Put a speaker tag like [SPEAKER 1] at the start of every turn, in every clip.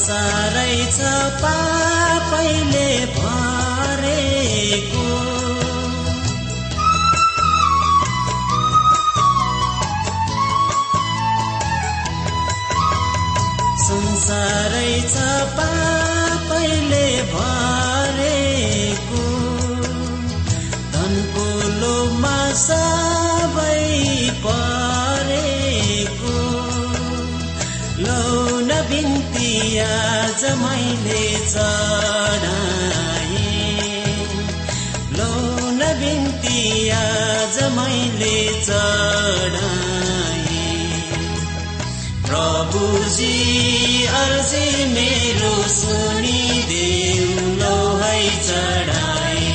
[SPEAKER 1] संसारै छ पापैले भरेको। संसारै छ पापैले भरेको। धनको लोमा सबै परेको आज मैले चढाए बिन्ती आज मैले चढाए प्रभुजी अर्जी मेरो सुनिदेऊ लौ है चढाए।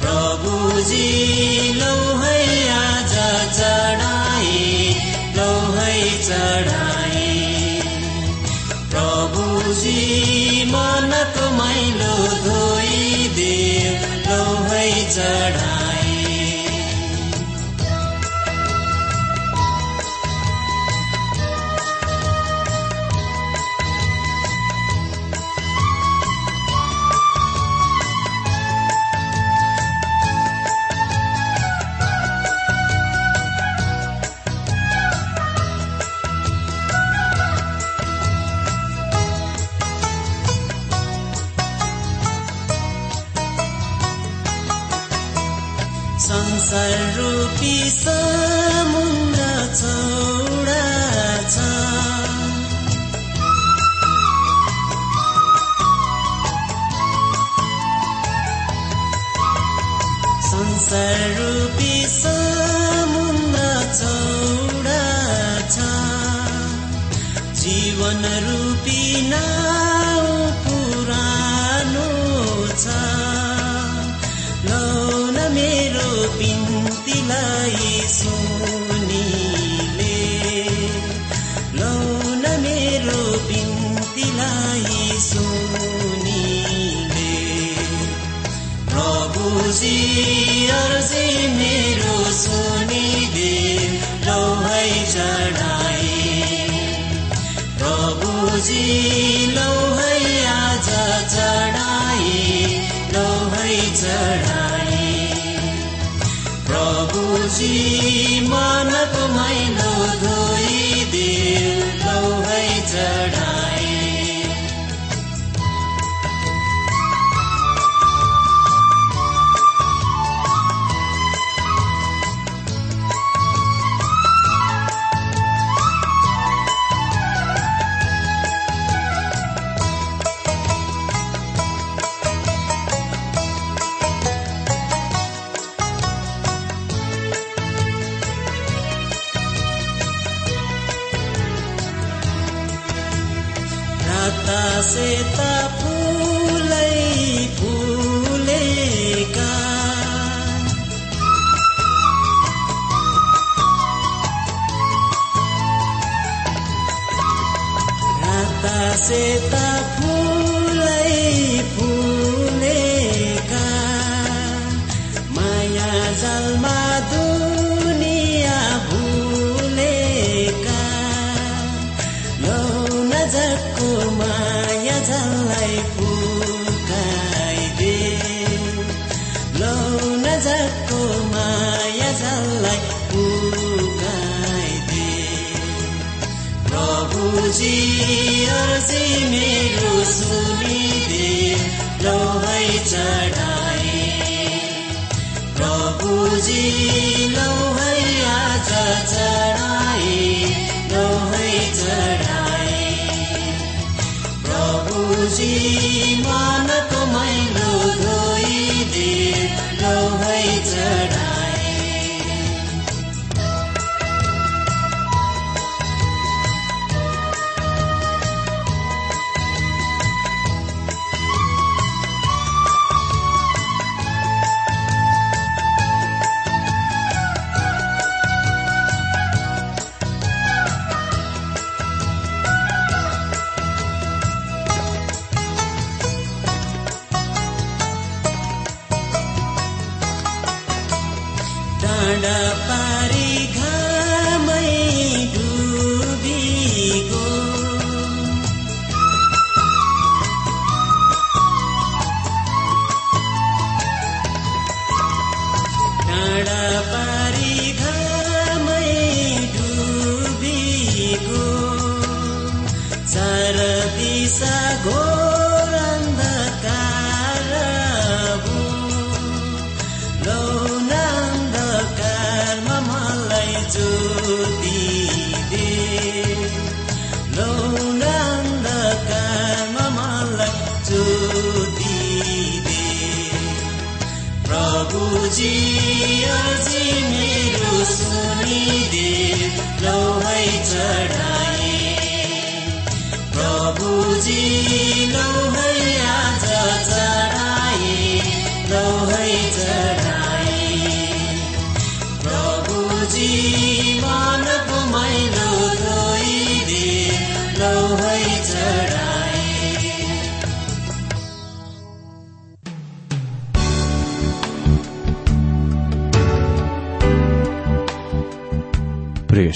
[SPEAKER 1] प्रभुजी रूपी समुद्र चौडा छ। संसार रूपी समुद्र चौडा छ। जीवन रूपी नाउ चढाए। प्रभुजी लौ है आज चढाए लौ है चढाए। प्रभुजी मनको राता सेता फुलै अर्जी मेरो सुनिदे लौ है चढाए। प्रभुजी लौ है आज चढाए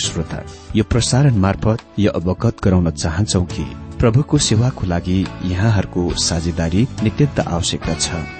[SPEAKER 2] श्रोता यो प्रसारण मार्फत यो अवगत गराउन चाहन्छौ कि प्रभुको सेवाको लागि यहाँहरूको साझेदारी नित्यन्त आवश्यकता छ।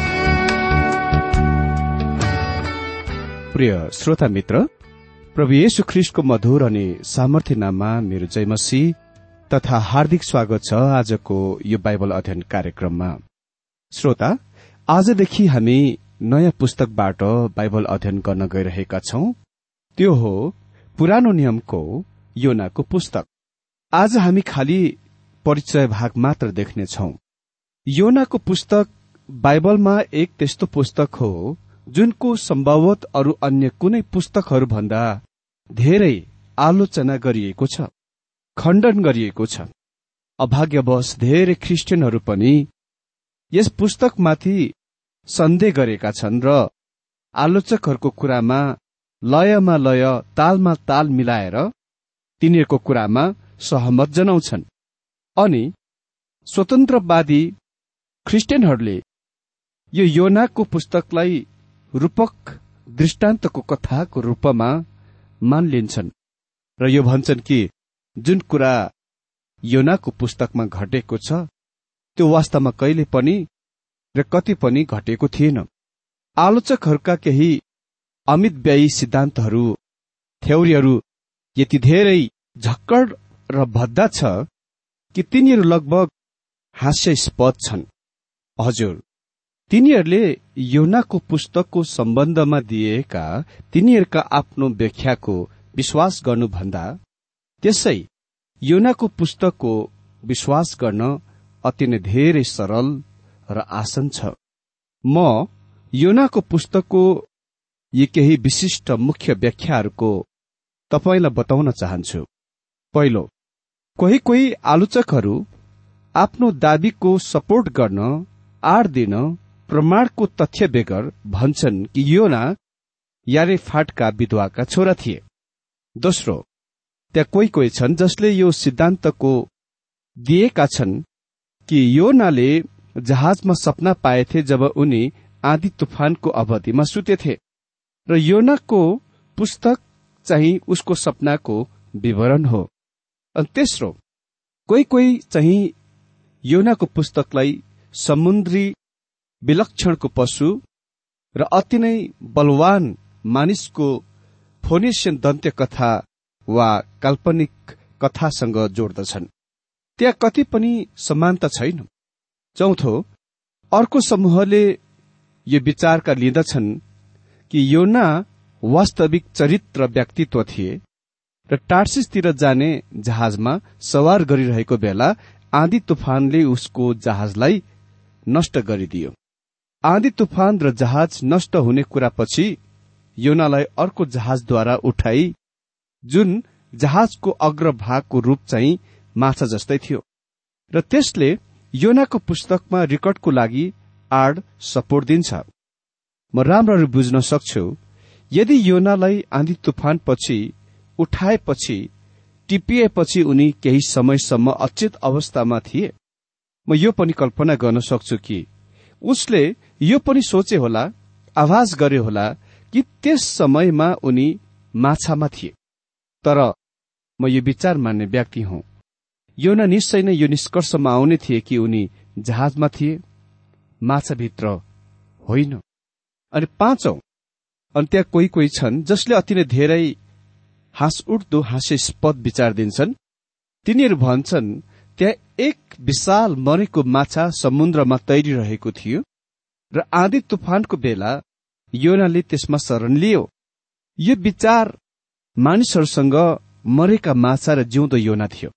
[SPEAKER 2] प्रिय श्रोता मित्र प्रभु येशु ख्रिस्टको मधुर अनि सामर्थ्य नाममा मेरो जयमसी तथा हार्दिक स्वागत छ आजको यो बाइबल अध्ययन कार्यक्रममा। श्रोता आजदेखि हामी नयाँ पुस्तकबाट बाइबल अध्ययन गर्न गइरहेका छौं। त्यो हो पुरानो नियमको योनाको पुस्तक। आज हामी खालि परिचय भाग मात्र देख्नेछौ। योनाको पुस्तक बाइबलमा एक त्यस्तो पुस्तक हो जुनको सम्भवत अरू अन्य कुनै पुस्तकहरूभन्दा धेरै आलोचना गरिएको छ खण्डन गरिएको छ। अभाग्यवश धेरै ख्रिस्टियनहरू पनि यस पुस्तकमाथि सन्देह गरेका छन् र आलोचकहरूको कुरामा लयमा लय तालमा ताल मिलाएर तिनीहरूको कुरामा सहमत जनाउँछन्। अनि स्वतन्त्रवादी ख्रिस्टियनहरूले यो योनाको पुस्तकलाई रूपक दृष्टान्तको कथाको रूपमा मान लिन्छन् र यो भन्छन् कि जुन कुरा योनाको पुस्तकमा घटेको छ त्यो वास्तवमा कहिले पनि र कति पनि घटेको थिएन। आलोचकहरूका केही अमित व्ययी सिद्धान्तहरू थ्योरीहरू यति धेरै झक्कड र भद्दा छ कि तिनीहरू लगभग हास्यास्पद छन्। हजुर। तिनीहरूले योनाको पुस्तकको सम्बन्धमा दिएका तिनीहरूका आफ्नो व्याख्याको विश्वास गर्नुभन्दा त्यसै योनाको पुस्तकको विश्वास गर्न अति नै धेरै सरल र आसन छ। म योनाको पुस्तकको यी केही विशिष्ट मुख्य व्याख्याहरूको तपाईँलाई बताउन चाहन्छु। पहिलो कोही कोही आलोचकहरू आफ्नो दावीको सपोर्ट गर्न आड दिन प्रमाणको तथ्य बेगर भन्छन् कि योना यारे फाटका विधवाका छोरा थिए। दोस्रो त्यहाँ कोही कोही छन् जसले यो सिद्धान्तको दिएका छन् कि योनाले जहाजमा सपना पाएथे जब उनी आधी तुफानको अवधिमा सुतेथे र योनाको पुस्तक चाहिँ उसको सपनाको विवरण हो। अनि तेस्रो कोही कोही चाहिँ योनाको पुस्तकलाई समुद्री विलक्षणको पशु र अति नै बलवान मानिसको फोनेसियन दन्त्य कथा वा काल्पनिक कथासँग जोड्दछन्। त्यहाँ कति पनि समानता छैन। चौथो अर्को समूहले यो विचारका लिँदछन् कि योना वास्तविक चरित्र व्यक्तित्व थिए र टार्सिसतिर जाने जहाजमा सवार गरिरहेको बेला आँधी तुफानले उसको जहाजलाई नष्ट गरिदियो। आँधी तुफान र जहाज नष्ट हुने कुरापछि योनालाई अर्को जहाजद्वारा उठाई जुन जहाजको अग्रभागको रूप चाहिँ माछा जस्तै थियो। र त्यसले योनाको पुस्तकमा रेकर्डको लागि आड सपोर्ट दिन्छ। म राम्ररी बुझ्न सक्छु यदि योनालाई आँधी तुफानपछि उठाएपछि टिपिएपछि उनी केही समयसम्म अचेत अवस्थामा थिए म यो पनि कल्पना गर्न सक्छु कि उसले यो पनि सोचे होला आभास गरे होला कि त्यस समयमा उनी माछामा थिए। तर म यो विचार मान्ने व्यक्ति हुँ। योना निश्चय नै यो निष्कर्षमा आउने थिए कि उनी जहाजमा थिए माछाभित्र होइन। अनि पाँचौं अनि त्यहाँ कोही कोही छन् जसले अति नै धेरै हाँस उठ्दो हास्यास्पद विचार दिन्छन्। तिनीहरू भन्छन् त्यहाँ एक विशाल मरेको माछा समुद्रमा तैरिरहेको थियो। र आँधी तुफानको बेला योनाले त्यसमा शरण लियो। यो विचार मानिसहरूसँग मरेका माछा र जिउँदो योना थियो।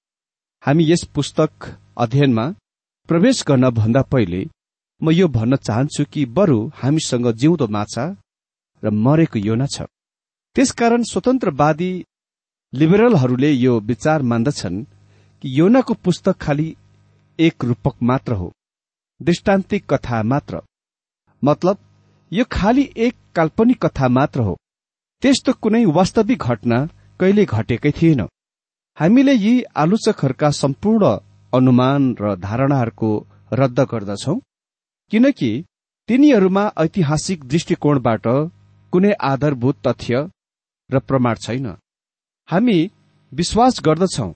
[SPEAKER 2] हामी यस पुस्तक अध्ययनमा प्रवेश गर्न भन्दा पहिले म यो भन्न चाहन्छु कि बरु हामीसँग जिउँदो माछा र मरेको योना छ। त्यसकारण स्वतन्त्रवादी लिबरलहरूले यो विचार मान्दछन् कि योनाको पुस्तक खालि एक रूपक मात्र हो दृष्टान्तिक कथा मात्र। मतलब यो खालि एक काल्पनिक कथा मात्र हो। त्यस्तो कुनै वास्तविक घटना कहिले घटेकै थिएन। हामीले यी आलोचकहरूका सम्पूर्ण अनुमान र धारणाहरूको रद्द गर्दछौ किनकि तिनीहरूमा ऐतिहासिक दृष्टिकोणबाट कुनै आधारभूत तथ्य र प्रमाण छैन। हामी विश्वास गर्दछौ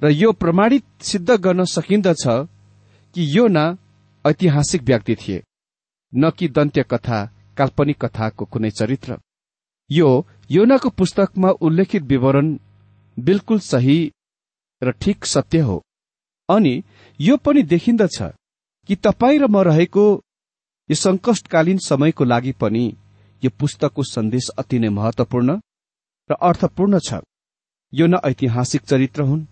[SPEAKER 2] र यो प्रमाणित सिद्ध गर्न सकिन्दछ कि यो न ऐतिहासिक व्यक्ति थिए। न कि दन्त्य कथा काल्पनिक कथाको कुनै चरित्र। यो योनाको पुस्तकमा उल्लेखित विवरण बिल्कुल सही र ठिक सत्य हो। अनि यो पनि देखिन्दछ कि तपाईँ र म रहेको यो सङ्कष्टकालीन समयको लागि पनि यो पुस्तकको सन्देश अति नै महत्वपूर्ण र अर्थपूर्ण छ। यो न ऐतिहासिक चरित्र हुन्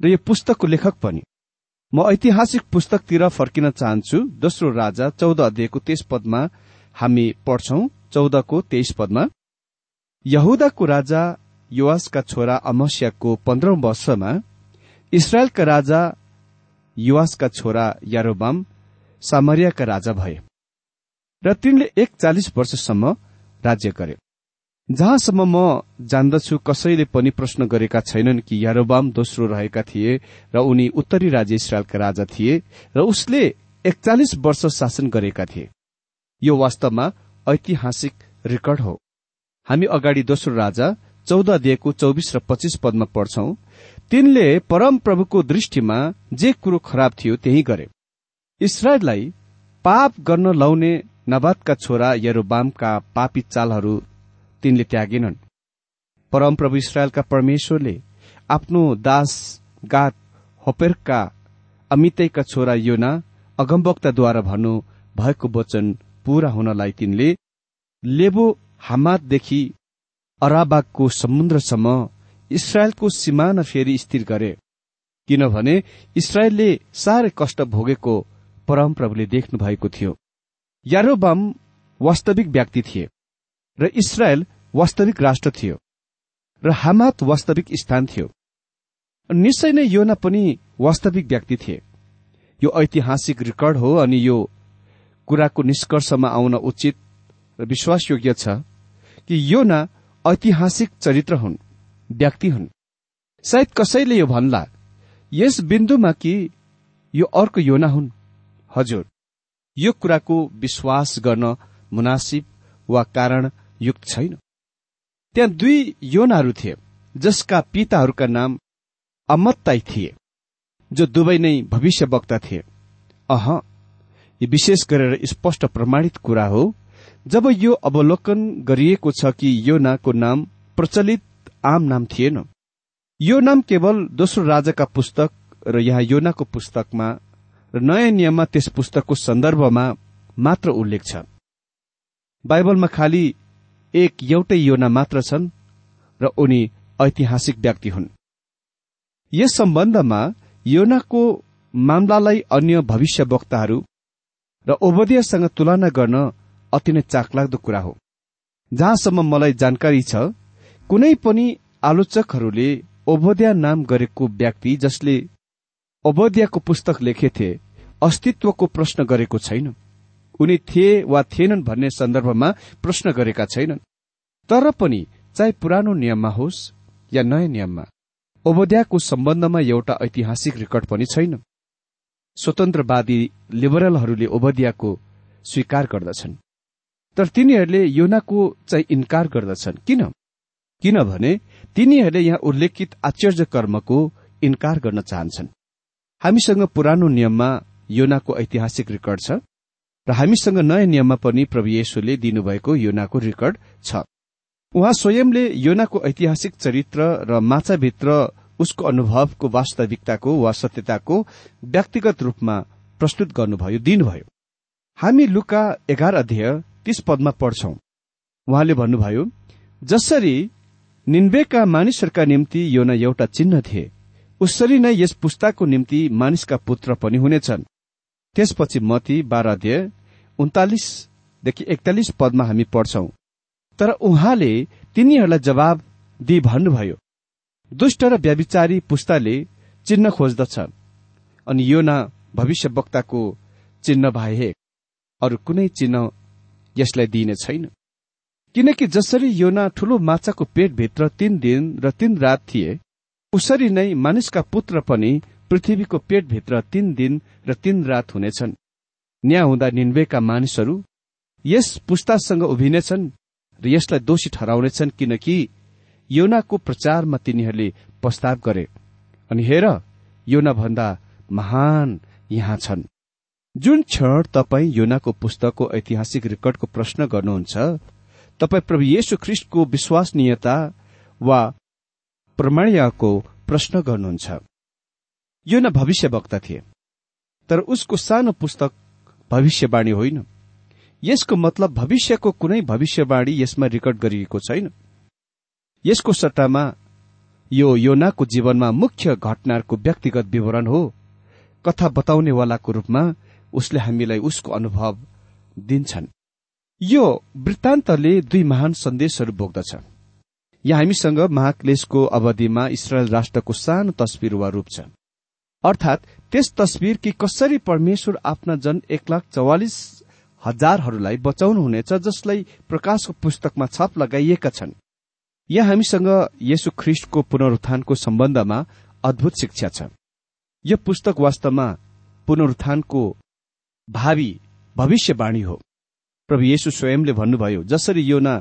[SPEAKER 2] र यो पुस्तकको लेखक पनि। म ऐतिहासिक पुस्तकतिर फर्किन चाहन्छु। दोस्रो राजा चौध अध्यायको तेइस पदमा हामी पढ्छौ। चौधको तेइस पदमा यहुदाको राजा युवासका छोरा अमस्याको पन्ध्रौं वर्षमा इसरायलका राजा युवासका छोरा यारोबाम सामरियाका राजा भए र तिनले एकचालिस वर्षसम्म राज्य गरे। जहाँसम्म म जान्दछु कसैले पनि प्रश्न गरेका छैनन् कि यारोबाम दोस्रो रहेका थिए र उनी उत्तरी राज्य इसरायलका राजा थिए र उसले एकचालिस वर्ष शासन गरेका थिए। यो वास्तवमा ऐतिहासिक रेकर्ड हो। हामी अगाडि दोस्रो राजा चौध दिएको चौबिस र पच्चिस पदमा पढ्छौ तिनले परम प्रभुको दृष्टिमा जे कुरो खराब थियो त्यही गरे। इसरायललाई पाप गर्न लाउने नबादका छोरा यरोबामका पापी चालहरू तिनले त्यागेनन्। परमप्रभु इसरायलका परमेश्वरले आफ्नो दास गात होपेरका अमितैका छोरा योना अगमवक्ताद्वारा भन्नु भएको वचन पूरा हुनलाई तिनले लेबो हामाददेखि अराबागको समुद्रसम्म इसरायलको सिमाना फेरि स्थिर गरे। किनभने इसरायलले साह्रै कष्ट भोगेको परमप्रभुले देख्नु भएको थियो। यारोबाम वास्तविक व्यक्ति थिए र इसरायल वास्तविक राष्ट्र थियो र हामात वास्तविक स्थान थियो। निश्चय नै योना पनि वास्तविक व्यक्ति थिए। यो ऐतिहासिक रेकर्ड हो अनि यो कुराको निष्कर्षमा आउन उचित र विश्वासयोग्य छ कि योना ऐतिहासिक चरित्र हुन् व्यक्ति हुन्। सायद कसैले यो भन्ला यस बिन्दुमा कि यो अर्को योना हुन्? हजुर यो कुराको विश्वास गर्न मुनासिब वा कारण युक्त छैन। त्यहाँ दुई योनाहरू थिए जसका पिताहरूका नाम अमत्ताई थिए जो दुवै नै भविष्यवक्ता थिए। अह यो विशेष गरेर स्पष्ट प्रमाणित कुरा हो जब यो अवलोकन गरिएको छ कि यो नाको नाम प्रचलित आम नाम थिएन। यो नाम केवल दोस्रो राजाका पुस्तक र यहाँ योनाको पुस्तकमा र नयाँ नियममा त्यस पुस्तकको सन्दर्भमा मात्र उल्लेख छ। बाइबलमा खालि एक एउटै योना मात्र छन् र उनी ऐतिहासिक व्यक्ति हुन्। यस सम्बन्धमा योनाको मामलालाई अन्य भविष्यवक्ताहरू र ओबदियासँग तुलना गर्न अति नै चाखलाग्दो कुरा हो। जहाँसम्म मलाई जानकारी छ कुनै पनि आलोचकहरूले ओबोदिया नाम गरेको व्यक्ति जसले ओबोदियाको पुस्तक लेखेथे अस्तित्वको प्रश्न गरेको छैन। उनी थिए वा थिएनन् भन्ने सन्दर्भमा प्रश्न गरेका छैनन्। तर पनि चाहे पुरानो नियममा होस् या नयाँ नियममा ओबोद्याको सम्बन्धमा एउटा ऐतिहासिक रेकर्ड पनि छैन। स्वतन्त्रवादी लिबरलहरूले ओबदियाको स्वीकार गर्दछन्। तर तिनीहरूले योनाको चाहिँ इन्कार गर्दछन्। किन? किनभने तिनीहरूले यहाँ उल्लेखित आश्चर्य कर्मको इन्कार गर्न चाहन्छन्। हामीसँग पुरानो नियममा योनाको ऐतिहासिक रेकर्ड छ। र हामीसँग नयाँ नियममा पनि प्रभु येशुले दिनुभएको योनाको रेकर्ड छ। उहाँ स्वयंले योनाको ऐतिहासिक चरित्र र माछाभित्र उसको अनुभवको वास्तविकताको वा सत्यताको व्यक्तिगत रूपमा प्रस्तुत गर्नुभयो दिनुभयो। हामी लुका एघार अध्यय तीस पदमा पढ्छौ। उहाँले भन्नुभयो जसरी निन्वेका मानिसहरूका निम्ति योना एउटा चिन्ह थिए उसरी नै यस पुस्ताको निम्ति मानिसका पुत्र पनि हुनेछन्। त्यसपछि मती बाह्र अध्यय उन्तालिसदेखि एकतालिस पदमा हामी पढ्छौं। तर उहाँले तिनीहरूलाई जवाब दिई भन्नुभयो दुष्ट र व्याविचारी पुस्ताले चिन्ह खोज्दछ अनि यो न भविष्यवक्ताको चिन्ह बाहेक अरू कुनै चिन्ह यसलाई दिइने छैन। किनकि जसरी योना ठूलो माछाको पेटभित्र तीन दिन र तीन रात थिए उसरी नै मानिसका पुत्र पनि पृथ्वीको पेटभित्र तीन दिन र तीन रात हुनेछन्। न्याय हुँदा निन्वेका मानिसहरू यस पुस्तासँग उभिनेछन् र यसलाई दोषी ठहराउनेछन् किनकि योनाको प्रचारमा तिनीहरूले प्रस्ताव गरे। अनि हेर योना भन्दा महान यहाँ छन्। जुन क्षण तपाईँ योनाको पुस्तकको ऐतिहासिक रेकर्डको प्रश्न गर्नुहुन्छ तपाईँ प्रभु येशु ख्रिस्टको विश्वसनीयता वा प्रमाणको प्रश्न गर्नुहुन्छ। योना भविष्यवक्ता थिए। तर उसको सानो पुस्तक भविष्यवाणी होइन। यसको मतलब भविष्यको कुनै भविष्यवाणी यसमा रेकर्ड गरिएको छैन। यसको सट्टामा यो योनाको जीवनमा मुख्य घटनाहरूको व्यक्तिगत विवरण हो। कथा बताउनेवालाको रूपमा उसले हामीलाई उसको अनुभव दिन्छन्। यो वृत्तान्तले दुई महान सन्देशहरू बोक्दछ। यहाँ हामीसँग महाक्लेशको अवधिमा इसरायल राष्ट्रको सानो तस्विर वा रूप छ। अर्थात त्यस तस्विर कि कसरी परमेश्वर आफ्ना जन एक लाख चौवालिस हजारहरूलाई बचाउनुहुनेछ जसलाई प्रकाशको पुस्तकमा छाप लगाइएका छन्। यहाँ हामीसँग यसु ख्रिष्टको पुनरुत्थानको सम्बन्धमा अद्भुत शिक्षा छ। यो पुस्तक वास्तवमा पुनरुत्थानको भावी भविष्यवाणी हो। प्रभु येशु स्वयंले भन्नुभयो जसरी योना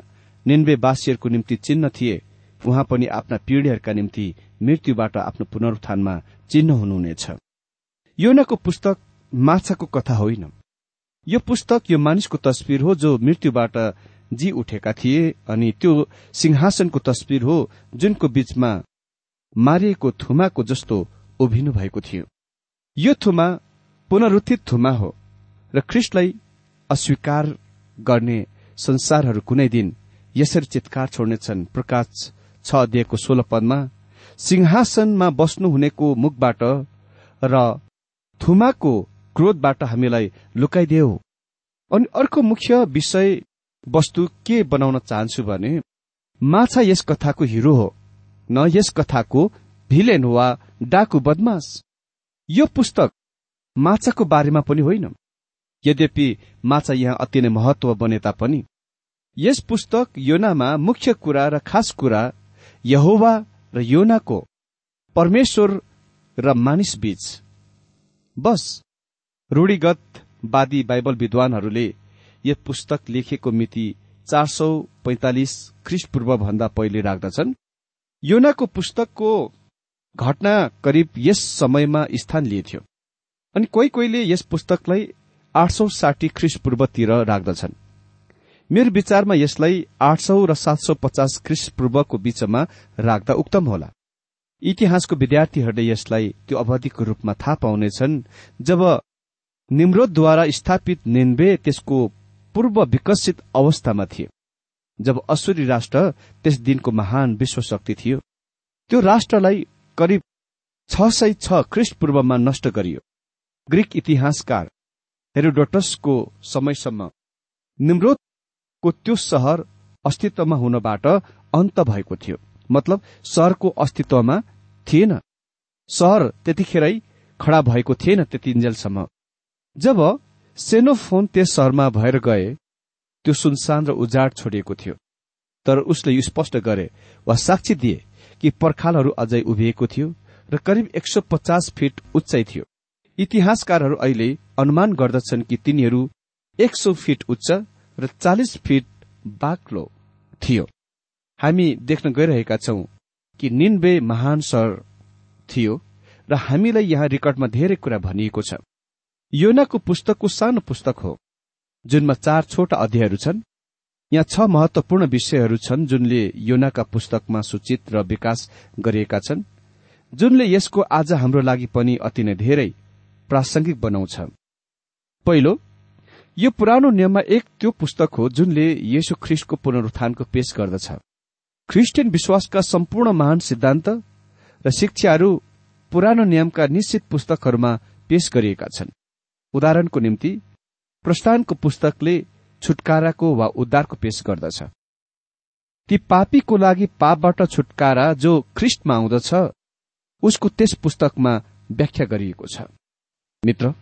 [SPEAKER 2] निन्वेवासीहरूको निम्ति चिन्ह थिए उहाँ पनि आफ्ना पीढ़ीहरूका निम्ति मृत्युबाट आफ्नो पुनरुत्थानमा चिन्ह हुनुहुनेछ। योनाको पुस्तक माछाको कथा होइन। यो पुस्तक यो मानिसको तस्विर हो जो मृत्युबाट जी उठेका थिए अनि त्यो सिंहासनको तस्विर हो जुनको बीचमा मारिएको थुमाको जस्तो उभिनु भएको थियो। यो थुमा पुनरुत्थित थुमा हो र ख्रिस्टलाई अस्वीकार गर्ने संसारहरू कुनै दिन यसरी चितकार छोड्नेछन्। प्रकाश छ अध्ययको सोह्र पदमा सिंहासनमा बस्नुहुनेको मुखबाट र थुमाको क्रोधबाट हामीलाई लुकाइदेऊ। अनि अर्को मुख्य विषय वस्तु के बनाउन चाहन्छु भने माछा यस कथाको हिरो हो न यस कथाको भिलेन वा डाकु बदमास यो पुस्तक माछाको बारेमा पनि होइन। यद्यपि माछा यहाँ अति नै महत्व बने तापनि यस पुस्तक योनामा मुख्य कुरा र खास कुरा यहोवा र योनाको परमेश्वर र मानिस बीच। बस रूढिगत वादी बाइबल विद्वानहरूले यो पुस्तक लेखेको मिति चार सौ पैंतालिस ख्रिस्टपूर्व भन्दा पहिले राख्दछन्। योनाको पुस्तकको घटना करिब यस समयमा स्थान लिएथ्यो अनि कोही कोहीले यस पुस्तकलाई आठ सौ साठी ख्रिस्टपूर्वतिर राख्दछन्। मेरो विचारमा यसलाई आठ सौ र सात सौ पचास ख्रिस्टपूर्वको बीचमा राख्दा उक्तम होला। इतिहासको विद्यार्थीहरूले यसलाई त्यो अवधिको रूपमा थाहा पाउनेछन् जब निम्रोदद्वारा स्थापित निन्बे त्यसको पूर्व विकसित अवस्थामा थियो जब असुरी राष्ट्र त्यस दिनको महान विश्वशक्ति थियो। त्यो राष्ट्रलाई करिब छ सय छ ख्रिस्टपूर्वमा नष्ट गरियो। ग्रीक इतिहासकार हेरोडोटसको समयसम्म निम्रोदको त्यो सहर अस्तित्वमा हुनबाट अन्त भएको थियो। मतलब सहरको अस्तित्वमा थिएन। सहर त्यतिखेरै खडा भएको थिएन त्यतिन्जेलसम्म जब सेनोफोन त्यस सहरमा भएर गए त्यो सुनसान र उजाड छोडिएको थियो। तर उसले यो स्पष्ट गरे वा साक्षी दिए कि पर्खालहरू अझै उभिएको थियो र करिब एक सय पचास फिट उच्चाइ थियो। इतिहासकारहरू अहिले अनुमान गर्दछन् कि तिनीहरू एक सौ फिट उच्च र चालिस फिट बाक्लो थियो। हामी देख्न गइरहेका छौं कि निन्बे महान सहर थियो र हामीलाई यहाँ रेकर्डमा धेरै कुरा भनिएको छ। योनाको पुस्तकको सानो पुस्तक हो जुनमा चार छोटा अध्यायहरू छन्। यहाँ छ महत्वपूर्ण विषयहरू छन् जुनले योनाका पुस्तकमा सूचित र विकास गरिएका छन् जुनले यसको आज हाम्रो लागि पनि अति नै धेरै प्रासंगिक बनाउँछ। पहिलो यो पुरानो नियममा एक त्यो पुस्तक हो जुनले येशु ख्रिस्टको पुनरुत्थानको पेश गर्दछ। ख्रिस्टियन विश्वासका सम्पूर्ण महान सिद्धान्त र शिक्षाहरू पुरानो नियमका निश्चित पुस्तकहरूमा पेश गरिएका छन्। उदाहरणको निम्ति प्रस्थानको पुस्तकले छुटकाराको वा उद्धारको पेश गर्दछ। ती पापीको लागि पापबाट छुटकारा जो ख्रिस्टमा आउँदछ उसको त्यस पुस्तकमा व्याख्या गरिएको छ। मित्र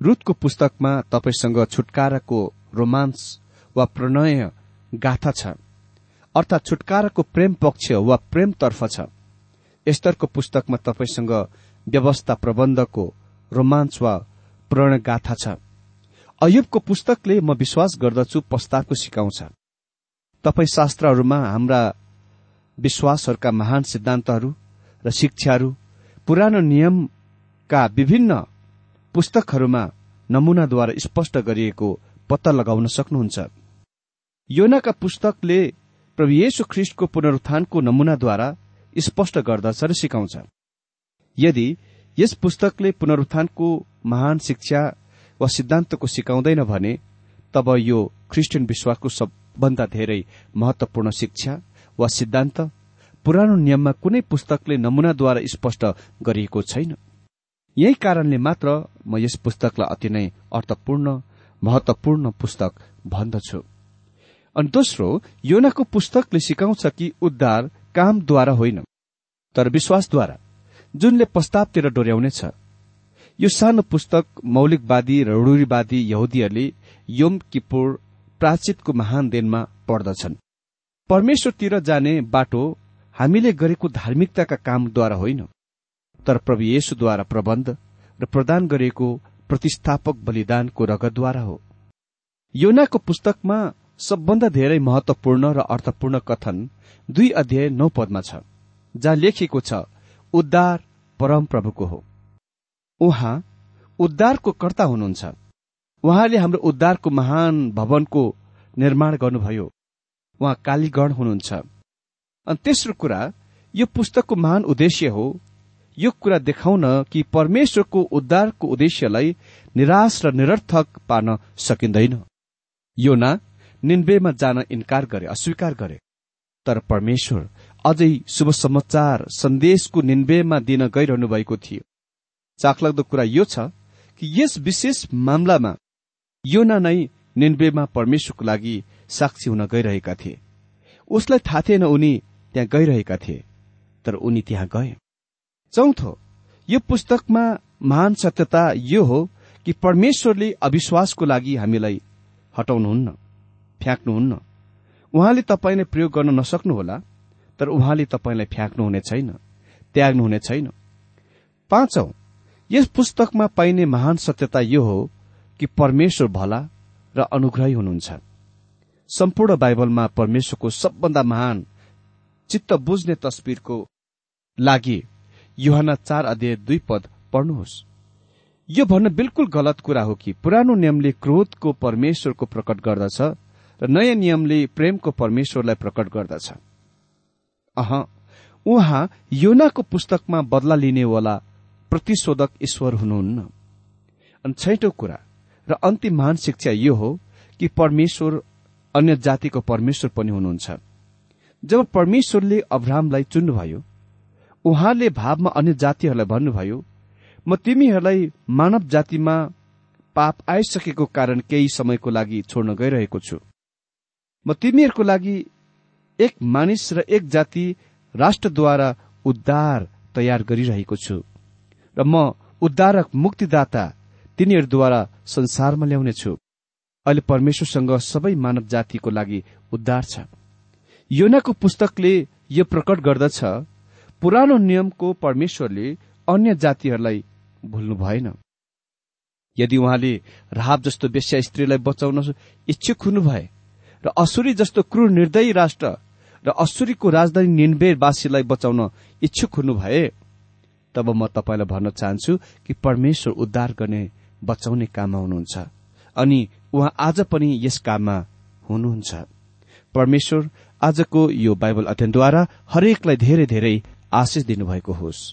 [SPEAKER 2] रुथको पुस्तकमा तपाईँसँग छुटकाराको रोमान्स वा प्रणय गाथा छ। अर्थात् छुटकाराको प्रेम पक्ष वा प्रेमतर्फ छ। एस्तरको पुस्तकमा तपाईँसँग व्यवस्था प्रबन्धको रोमान्च वा प्रणय गाथा छ। अयुबको पुस्तकले म विश्वास गर्दछु पस्ताको सिकाउँछ। तपाई शास्त्रहरूमा हाम्रा विश्वासहरूका महान सिद्धान्तहरू र शिक्षाहरू पुरानो नियमका विभिन्न पुस्तकहरूमा नमूनाद्वारा स्पष्ट गरिएको पत्ता लगाउन सक्नुहुन्छ। योनाका पुस्तकले प्रभु येशु ख्रिष्टको पुनरुत्थानको नमूनाद्वारा स्पष्ट गर्दछ र सिकाउँछ। यदि यस पुस्तकले पुनरुत्थानको महान शिक्षा वा सिद्धान्तको सिकाउँदैन भने तब यो ख्रिस्टियन विश्वासको सबभन्दा धेरै महत्वपूर्ण शिक्षा वा सिद्धान्त पुरानो नियममा कुनै पुस्तकले नमूनाद्वारा स्पष्ट गरिएको छैन। यही कारणले मात्र म यस पुस्तकलाई अति नै अर्थपूर्ण महत्वपूर्ण पुस्तक भन्दछु। अनि दोस्रो योनाको पुस्तकले सिकाउँछ कि उद्धार कामद्वारा होइन तर विश्वासद्वारा जुनले प्रस्तावतिर डोर्याउनेछ। यो सानो पुस्तक मौलिकवादी र रूढीवादी यहुदीहरूले योम किपोर प्राचितको महान दिनमा पढ्दछन्। परमेश्वरतिर जाने बाटो हामीले गरेको धार्मिकताका कामद्वारा होइन तर प्रभु येशुद्वारा प्रबन्ध र प्रदान गरिएको प्रतिष्ठापक बलिदानको रगतद्वारा हो। योनाको पुस्तकमा सबभन्दा धेरै महत्वपूर्ण र अर्थपूर्ण कथन दुई अध्याय नौ पदमा छ जहाँ लेखिएको छ उद्धार परम प्रभुको हो। उहाँ उद्धारको कर्ता हुनुहुन्छ। उहाँले हाम्रो उद्धारको महान भवनको निर्माण गर्नुभयो। उहाँ कालीगण हुनुहुन्छ। अनि तेस्रो कुरा यो पुस्तकको महान उद्देश्य हो यो कुरा देखाउन कि परमेश्वरको उद्धारको उद्देश्यलाई निराश र निरर्थक पार्न सकिँदैन। योना निन्वेमा जान इन्कार गरे अस्वीकार गरे। तर परमेश्वर अझै शुभ समाचार सन्देशको निन्वेमा दिन गइरहनु भएको थियो। चाखलाग्दो कुरा यो छ कि यस विशेष मामलामा योना नै निन्वेमा परमेश्वरको लागि साक्षी हुन गइरहेका थिए। उसलाई थाहा थिएन उनी त्यहाँ गइरहेका थिए तर उनी त्यहाँ गए। चौथो यो पुस्तकमा महान सत्यता यो हो कि परमेश्वरले अविश्वासको लागि हामीलाई हटाउनुहुन्न फ्याँक्नुहुन्न। उहाँले तपाईँलाई प्रयोग गर्न नसक्नुहोला तर उहाँले तपाईँलाई फ्याँक्नुहुने छैन त्याग्नुहुने छैन। पाँचौं यस पुस्तकमा पाइने महान सत्यता यो हो कि परमेश्वर भला र अनुग्रही हुनुहुन्छ। सम्पूर्ण बाइबलमा परमेश्वरको सबभन्दा महान चित्त बुझ्ने तस्विरको लागि युहान चार अध्यय दुई पद पढ्नुहोस्। यो भन्न बिल्कुल गलत कुरा हो कि पुरानो नियमले क्रोधको परमेश्वरको प्रकट गर्दछ र नयाँ नियमले प्रेमको परमेश्वरलाई प्रकट गर्दछ। अह उहाँ योनाको पुस्तकमा बदला लिनेवाला प्रतिशोधक ईश्वर हुनुहुन्न। अनि छैटौं कुरा र अन्तिम महान शिक्षा यो हो कि परमेश्वर अन्य जातिको परमेश्वर पनि हुनुहुन्छ। जब परमेश्वरले अब्राहमलाई चुन्नुभयो उहाँले भावमा अन्य जातिहरूलाई भन्नुभयो म तिमीहरूलाई मानव जातिमा पाप आइसकेको कारण केही समयको लागि छोड्न गइरहेको छु। म तिमीहरूको लागि एक मानिस र एक जाति राष्ट्रद्वारा उद्धार तयार गरिरहेको छु। र म उद्धारक मुक्तिदाता तिनीहरूद्वारा संसारमा ल्याउनेछु अहिले परमेश्वरसँग सबै मानव जातिको लागि उद्धार छ। योनाको पुस्तकले यो प्रकट गर्दछ पुरानो नियमको परमेश्वरले अन्य जातिहरूलाई भुल्नु भएन। यदि उहाँले राहब जस्तो वेश्या स्त्रीलाई बचाउन इच्छुक हुनुभए र असुरी जस्तो क्रूर निर्दयी राष्ट्र र असुरीको राजधानी निन्वेरवासीलाई बचाउन इच्छुक हुनुभए तब म तपाईँलाई भन्न चाहन्छु कि परमेश्वर उद्धार गर्ने बचाउने काममा हुनुहुन्छ। अनि उहाँ आज पनि यस काममा हुनुहुन्छ। परमेश्वर आजको यो बाइबल अध्ययनद्वारा हरेकलाई धेरै धेरै आशिष दिनुभएको होस्।